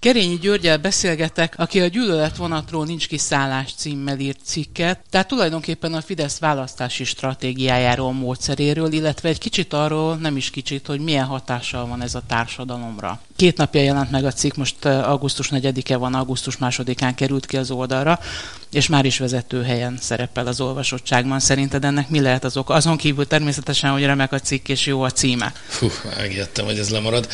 Kerényi Györgyel beszélgetek, aki a Gyűlöletvonatról nincs kiszállás címmel írt cikket, tehát tulajdonképpen a Fidesz választási stratégiájáról, módszeréről, illetve egy kicsit arról, nem is kicsit, hogy milyen hatással van ez a társadalomra. Két napja jelent meg a cikk, most augusztus 4-e van, augusztus 2-án került ki az oldalra, és már is vezető helyen szerepel az olvasottságban. Szerinted ennek mi lehet az oka? Azon kívül természetesen, hogy remek a cikk és jó a címe. Fú, megijedtem, hogy ez lemarad.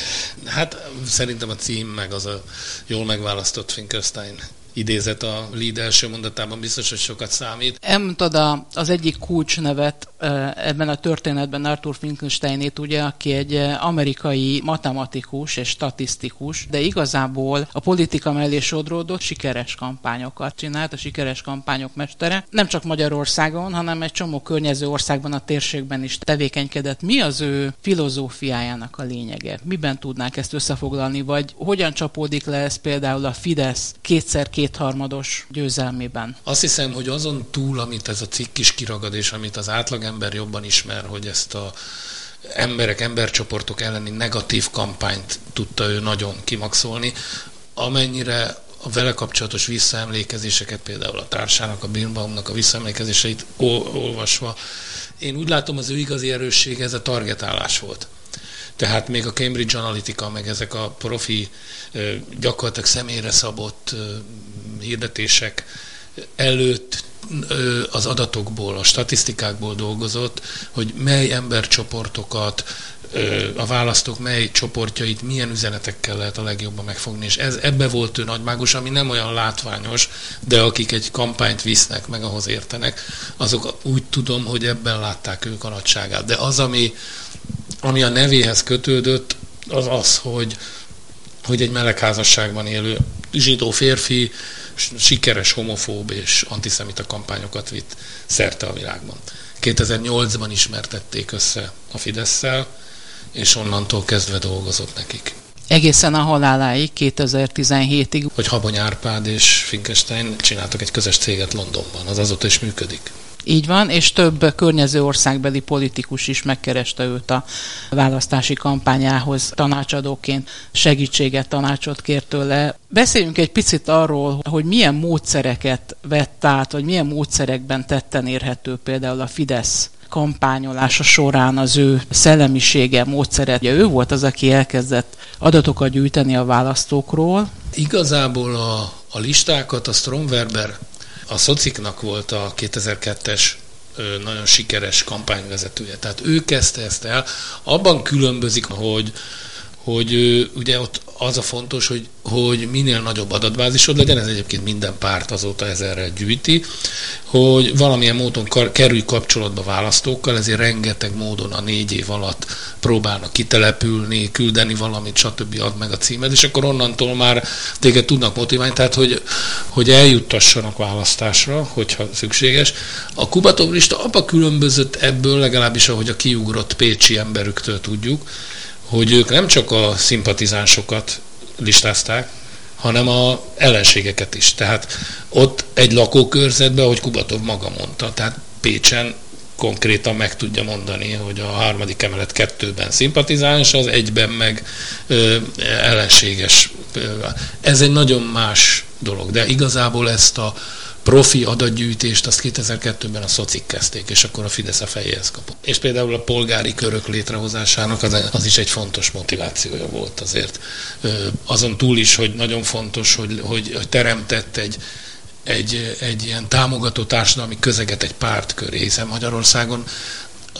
Hát szerintem a cím meg az a jól megválasztott Finkelstein idézet a lead első mondatában biztos, hogy sokat számít. Elmondtad az egyik kulcsnevet ebben a történetben Arthur Finkelsteinét, ugye, aki egy amerikai matematikus és statisztikus, de igazából a politika mellé sodródott, sikeres kampányokat csinált, a sikeres kampányok mestere. Nem csak Magyarországon, hanem egy csomó környező országban, a térségben is tevékenykedett. Mi az ő filozófiájának a lényege? Miben tudnák ezt összefoglalni, vagy hogyan csapódik le ez például a Fidesz kétszer-kétharmados győzelmében? Azt hiszem, hogy azon túl, amit ez a cikk is kiragad, és amit az átlag ember jobban ismer, hogy ezt a emberek, embercsoportok elleni negatív kampányt tudta ő nagyon kimaxolni, amennyire a vele kapcsolatos visszaemlékezéseket, például a társának, a Birnbaumnak a visszaemlékezéseit olvasva, én úgy látom, az ő igazi erőssége ez a targetálás volt. Tehát még a Cambridge Analytica, meg ezek a profi, gyakorlatilag személyre szabott hirdetések előtt az adatokból, a statisztikákból dolgozott, hogy mely embercsoportokat, a választók mely csoportjait milyen üzenetekkel lehet a legjobban megfogni, és ez ebbe volt ő nagymágos, ami nem olyan látványos, de akik egy kampányt visznek, meg ahhoz értenek, azok úgy tudom, hogy ebben látták ők a nagyságát. De az, ami, ami a nevéhez kötődött, az az, hogy, hogy egy melegházasságban élő zsidó férfi sikeres homofób és antiszemita kampányokat vitt szerte a világban. 2008-ban ismertették össze a fidesz és onnantól kezdve dolgozott nekik. Egészen a haláláig, 2017-ig. Hogy Habony Árpád és Finkelstein csináltak egy közös céget Londonban, az azóta is működik. Így van, és több környező országbeli politikus is megkereste őt a választási kampányához tanácsadóként, segítséget, tanácsot kért tőle. Beszéljünk egy picit arról, hogy milyen módszereket vett át, vagy milyen módszerekben tetten érhető például a Fidesz kampányolása során az ő szellemisége, módszere. Ugye ő volt az, aki elkezdett adatokat gyűjteni a választókról. Igazából a, a listákat a Stromwerber a Szociknak volt a 2002-es nagyon sikeres kampányvezetője. Tehát ő kezdte ezt el. Abban különbözik, hogy hogy ugye ott az a fontos, hogy, hogy minél nagyobb adatbázisod legyen, ez egyébként minden párt azóta ezerrel gyűjti, hogy valamilyen módon kerülj kapcsolatba választókkal, ezért rengeteg módon a négy év alatt próbálnak kitelepülni, küldeni valamit, stb. ad meg a címed, és akkor onnantól már téged tudnak motiválni, tehát hogy, hogy eljuttassanak választásra, hogyha szükséges. A Kubatov lista abba különbözött ebből, legalábbis ahogy a kiugrott pécsi emberüktől tudjuk, hogy ők nem csak a szimpatizánsokat listázták, hanem a ellenségeket is. Tehát ott egy lakókörzetben, ahogy Kubatov maga mondta, tehát Pécsen konkrétan meg tudja mondani, hogy a harmadik emelet kettőben szimpatizáns, az egyben meg ö, ellenséges. Ez egy nagyon más dolog, de igazából ezt a profi adatgyűjtést azt 2002-ben a szocik kezdték, és akkor a Fidesz a fejéhez kapott. És például a polgári körök létrehozásának az, az is egy fontos motivációja volt azért. Azon túl is, hogy nagyon fontos, hogy, hogy, hogy teremtett egy, egy, egy ilyen támogató társadalmi közeget egy párt köré, hiszen Magyarországon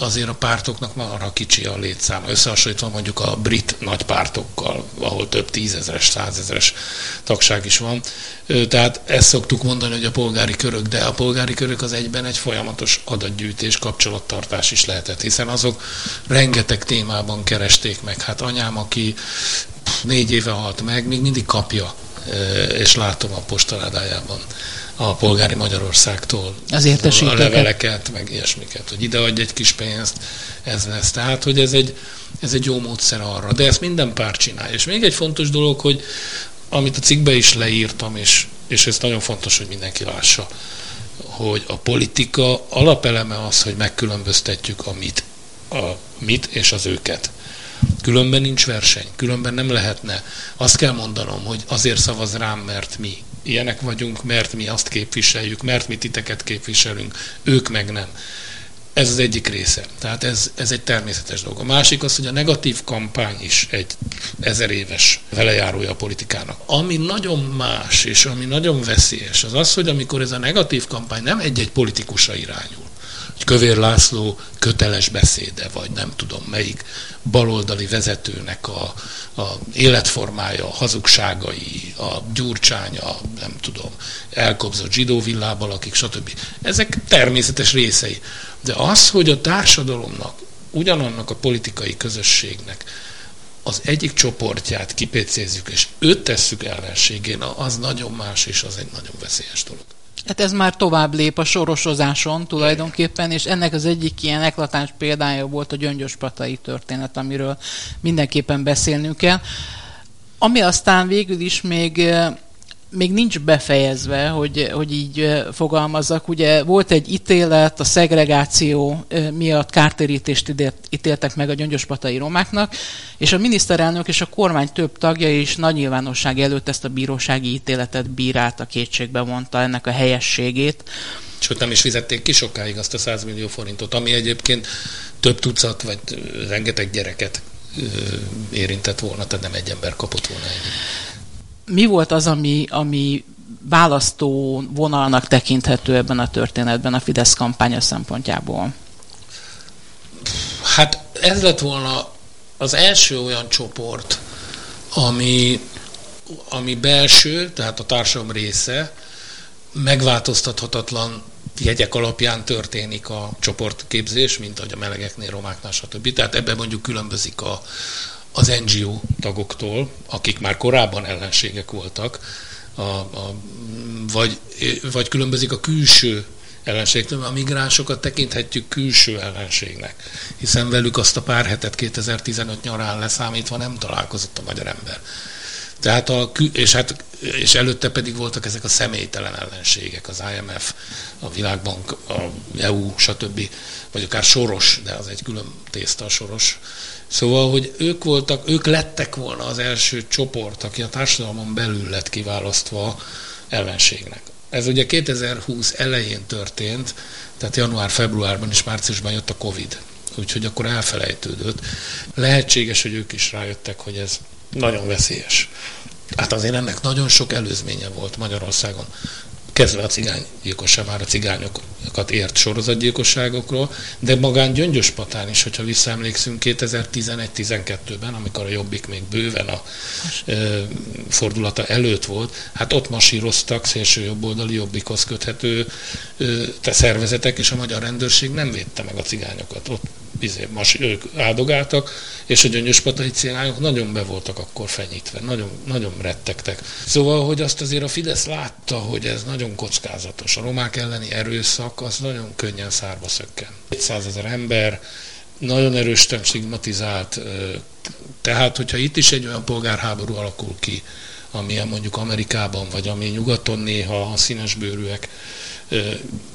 azért a pártoknak már arra kicsi a létszáma, összehasonlítva mondjuk a brit nagy pártokkal, ahol több tízezeres, százezeres tagság is van. Tehát ezt szoktuk mondani, hogy a polgári körök, de a polgári körök az egyben egy folyamatos adatgyűjtés, kapcsolattartás is lehetett, hiszen azok rengeteg témában keresték meg. Hát anyám, aki négy éve halt meg, még mindig kapja és látom a postaládájában a polgári Magyarországtól az a leveleket, meg ilyesmiket, hogy ide adj egy kis pénzt, ez lesz. Tehát, hogy ez egy, ez egy jó módszer arra. De ezt minden pár csinálja. És még egy fontos dolog, hogy amit a cikkbe is leírtam, és, és ez nagyon fontos, hogy mindenki lássa, hogy a politika alapeleme az, hogy megkülönböztetjük a mit, a mit és az őket. Különben nincs verseny, különben nem lehetne. Azt kell mondanom, hogy azért szavaz rám, mert mi ilyenek vagyunk, mert mi azt képviseljük, mert mi titeket képviselünk, ők meg nem. Ez az egyik része. Tehát ez, ez egy természetes dolog. A másik az, hogy a negatív kampány is egy ezer éves velejárója a politikának. Ami nagyon más, és ami nagyon veszélyes, az az, hogy amikor ez a negatív kampány nem egy-egy politikusra irányul, Kövér László köteles beszéde, vagy nem tudom melyik baloldali vezetőnek a, a életformája, a hazugságai, a gyurcsánya, nem tudom, elkobzott zsidó villába lakik, stb. Ezek természetes részei. De az, hogy a társadalomnak, ugyanannak a politikai közösségnek az egyik csoportját kipécézzük, és őt tesszük ellenségén, az nagyon más, és az egy nagyon veszélyes dolog. Hát ez már tovább lép a sorosozáson tulajdonképpen, és ennek az egyik ilyen eklatáns példája volt a gyöngyöspatai történet, amiről mindenképpen beszélnünk kell. Ami aztán végül is még még nincs befejezve, hogy, hogy így fogalmazzak. Ugye volt egy ítélet, a szegregáció miatt kártérítést ítéltek meg a gyöngyöspatai romáknak, és a miniszterelnök és a kormány több tagja is nagy nyilvánosság előtt ezt a bírósági ítéletet bírálta, kétségbe mondta ennek a helyességét. Sőt, nem is fizették ki sokáig azt a 100 millió forintot, ami egyébként több tucat, vagy rengeteg gyereket érintett volna, tehát nem egy ember kapott volna ennyi mi volt az, ami, ami választó vonalnak tekinthető ebben a történetben a Fidesz kampánya szempontjából? Hát ez lett volna az első olyan csoport, ami, ami belső, tehát a társadalom része, megváltoztathatatlan jegyek alapján történik a csoportképzés, mint ahogy a melegeknél, romáknál, stb. Tehát ebben mondjuk különbözik a, az NGO tagoktól, akik már korábban ellenségek voltak, a, a, vagy, vagy különbözik a külső ellenségtől, a migránsokat tekinthetjük külső ellenségnek, hiszen velük azt a pár hetet 2015 nyarán leszámítva nem találkozott a magyar ember. Tehát a, és, hát, és előtte pedig voltak ezek a személytelen ellenségek, az IMF, a Világbank, a EU, stb. Vagy akár Soros, de az egy külön tészta a Soros Szóval, hogy ők voltak, ők lettek volna az első csoport, aki a társadalmon belül lett kiválasztva ellenségnek. Ez ugye 2020 elején történt, tehát január-februárban és márciusban jött a Covid, úgyhogy akkor elfelejtődött. Lehetséges, hogy ők is rájöttek, hogy ez nagyon veszélyes. Hát azért ennek nagyon sok előzménye volt Magyarországon kezdve a cigánygyilkosság, már a cigányokat ért sorozatgyilkosságokról, de magán Gyöngyöspatán is, hogyha visszaemlékszünk 2011-12-ben, amikor a Jobbik még bőven a ö, fordulata előtt volt, hát ott masíroztak szélső jobboldali Jobbikhoz köthető ö, te szervezetek, és a magyar rendőrség nem védte meg a cigányokat. Ott bizé, mas, ők áldogáltak, és a gyöngyöspatai cigányok nagyon be voltak akkor fenyítve, nagyon, nagyon rettegtek. Szóval, hogy azt azért a Fidesz látta, hogy ez nagyon kockázatos. A romák elleni erőszak az nagyon könnyen szárba szökken. 200 ezer ember, nagyon erősen stigmatizált, tehát hogyha itt is egy olyan polgárháború alakul ki, amilyen mondjuk Amerikában, vagy ami nyugaton néha a színesbőrűek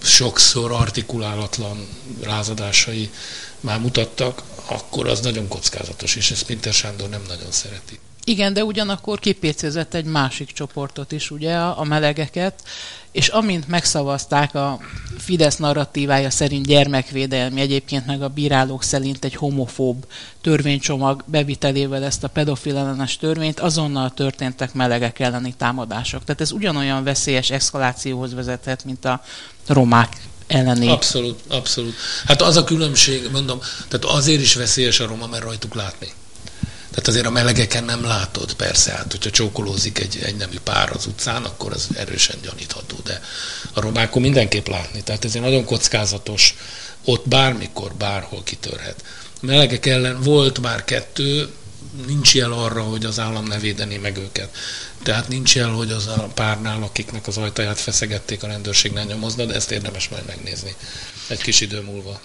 sokszor artikulálatlan rázadásai már mutattak, akkor az nagyon kockázatos, és ezt Pinter Sándor nem nagyon szereti. Igen, de ugyanakkor kipécézett egy másik csoportot is, ugye, a melegeket, és amint megszavazták a Fidesz narratívája szerint gyermekvédelmi, egyébként meg a bírálók szerint egy homofób törvénycsomag bevitelével ezt a pedofil ellenes törvényt, azonnal történtek melegek elleni támadások. Tehát ez ugyanolyan veszélyes eszkalációhoz vezethet, mint a romák elleni. Abszolút, abszolút. Hát az a különbség, mondom, tehát azért is veszélyes a roma, mert rajtuk látni. Tehát azért a melegeken nem látod, persze, hát hogyha csókolózik egy, egy nemű pár az utcán, akkor az erősen gyanítható, de a romákon mindenképp látni. Tehát ez egy nagyon kockázatos, ott bármikor, bárhol kitörhet. A melegek ellen volt már kettő, nincs jel arra, hogy az állam ne védené meg őket. Tehát nincs jel, hogy az a párnál, akiknek az ajtaját feszegették, a rendőrség ne nyomozna, de ezt érdemes majd megnézni egy kis idő múlva.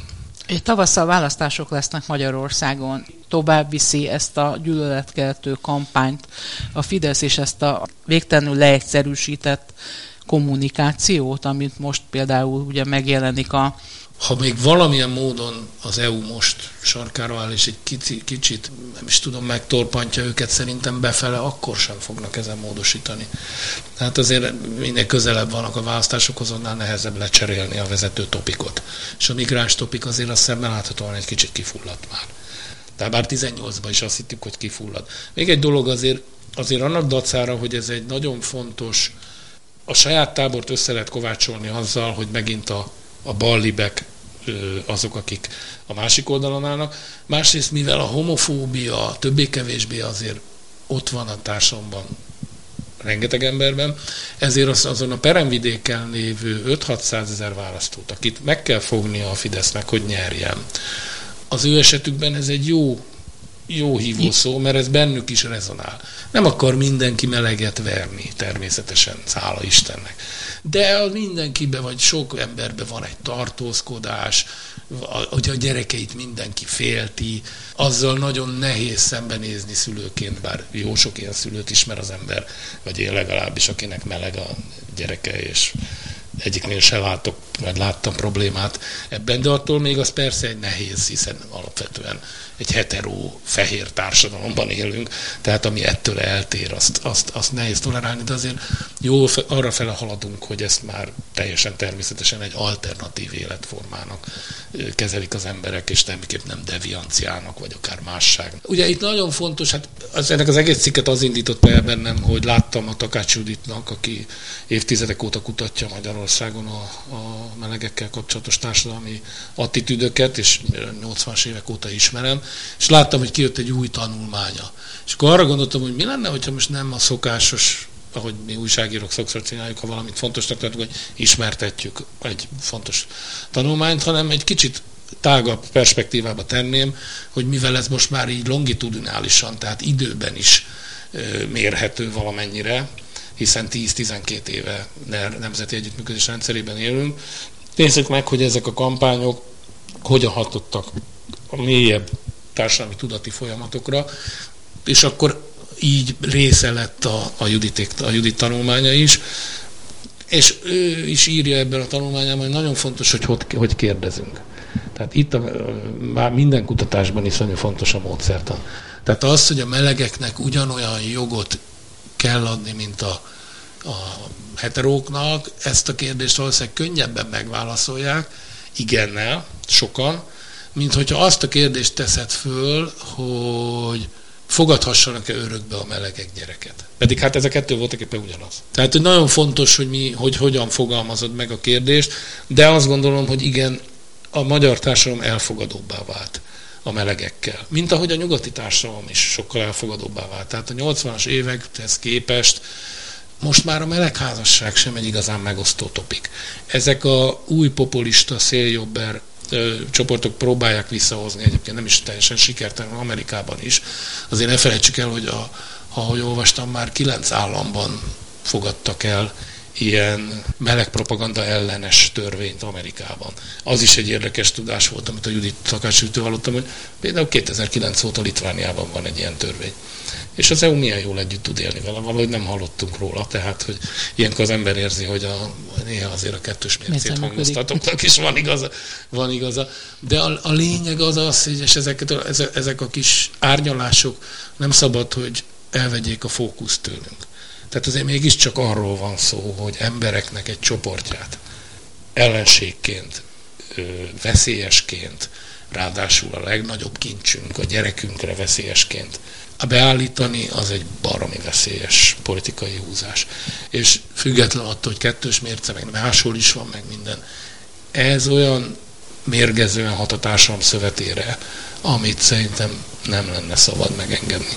Egy tavasszal választások lesznek Magyarországon. Tovább viszi ezt a gyűlöletkeltő kampányt a Fidesz és ezt a végtelenül leegyszerűsített kommunikációt, amit most például ugye megjelenik a ha még valamilyen módon az EU most sarkára áll, és egy kicsit, kicsit nem is tudom, megtorpantja őket, szerintem befele, akkor sem fognak ezen módosítani. Tehát azért minél közelebb vannak a választásokhoz, annál nehezebb lecserélni a vezető topikot. És a migráns topik azért azt szemmel láthatóan egy kicsit kifulladt már. Tehát bár 18-ban is azt hittük, hogy kifullad. Még egy dolog azért, azért annak dacára, hogy ez egy nagyon fontos, a saját tábort össze lehet kovácsolni azzal, hogy megint a a ballibek azok, akik a másik oldalon állnak. Másrészt, mivel a homofóbia többé-kevésbé azért ott van a társadalomban rengeteg emberben, ezért az, azon a peremvidéken lévő 5-600 ezer választót, akit meg kell fognia a Fidesznek, hogy nyerjen, az ő esetükben ez egy jó jó hívó szó, mert ez bennük is rezonál. Nem akar mindenki meleget verni, természetesen, szála Istennek. De a mindenkibe, vagy sok emberbe van egy tartózkodás, hogy a gyerekeit mindenki félti, azzal nagyon nehéz szembenézni szülőként, bár jó sok ilyen szülőt ismer az ember, vagy én legalábbis, akinek meleg a gyereke, és egyiknél se látok, vagy láttam problémát ebben, de attól még az persze egy nehéz, hiszen alapvetően egy heteró, fehér társadalomban élünk, tehát ami ettől eltér, azt, azt, azt nehéz tolerálni, de azért jó arra fele haladunk, hogy ezt már teljesen természetesen egy alternatív életformának kezelik az emberek, és semmiképp nem devianciának, vagy akár másság. Ugye itt nagyon fontos, hát az, ennek az egész cikket az indította el bennem, hogy láttam a Takács Juditnak, aki évtizedek óta kutatja Magyarországon a, a melegekkel kapcsolatos társadalmi attitűdöket, és 80-as évek óta ismerem, és láttam, hogy kijött egy új tanulmánya. És akkor arra gondoltam, hogy mi lenne, hogyha most nem a szokásos ahogy mi újságírók sokszor csináljuk, ha valamit fontosnak tartunk, hogy ismertetjük egy fontos tanulmányt, hanem egy kicsit tágabb perspektívába tenném, hogy mivel ez most már így longitudinálisan, tehát időben is mérhető valamennyire, hiszen 10-12 éve nemzeti együttműködés rendszerében élünk. Nézzük meg, hogy ezek a kampányok hogyan hatottak a mélyebb társadalmi tudati folyamatokra, és akkor így része lett a, a, Judit, a Judit tanulmánya is, és ő is írja ebben a tanulmányában, hogy nagyon fontos, hogy hogy, hogy kérdezünk. Tehát itt a, már minden kutatásban iszonyú fontos a módszertan. Tehát az, hogy a melegeknek ugyanolyan jogot kell adni, mint a, a heteróknak, ezt a kérdést valószínűleg könnyebben megválaszolják, igennel, sokan, mint hogyha azt a kérdést teszed föl, hogy fogadhassanak-e örökbe a melegek gyereket. Pedig hát ez a kettő voltak éppen ugyanaz. Tehát hogy nagyon fontos, hogy mi, hogy hogyan fogalmazod meg a kérdést, de azt gondolom, hogy igen, a magyar társadalom elfogadóbbá vált a melegekkel. Mint ahogy a nyugati társadalom is sokkal elfogadóbbá vált. Tehát a 80-as évekhez képest most már a melegházasság sem egy igazán megosztó topik. Ezek a új populista széljobber csoportok próbálják visszahozni, egyébként nem is teljesen sikertelen Amerikában is. Azért ne felejtsük el, hogy a, ahogy olvastam, már kilenc államban fogadtak el ilyen meleg propaganda ellenes törvényt Amerikában. Az is egy érdekes tudás volt, amit a Judit Takácsütő hallottam, hogy például 2009 óta Litvániában van egy ilyen törvény. És az EU milyen jól együtt tud élni vele, valahogy nem hallottunk róla, tehát, hogy ilyenkor az ember érzi, hogy a, néha azért a kettős mércét hangoztatóknak is van igaza, van igaza. De a, a lényeg az az, hogy és ezek, ezek a kis árnyalások nem szabad, hogy elvegyék a fókuszt tőlünk. Tehát azért mégiscsak arról van szó, hogy embereknek egy csoportját ellenségként, veszélyesként, ráadásul a legnagyobb kincsünk, a gyerekünkre veszélyesként a beállítani, az egy baromi veszélyes politikai húzás. És független attól, hogy kettős mérce, meg máshol is van, meg minden. Ez olyan mérgezően hat a társadalom szövetére, amit szerintem nem lenne szabad megengedni.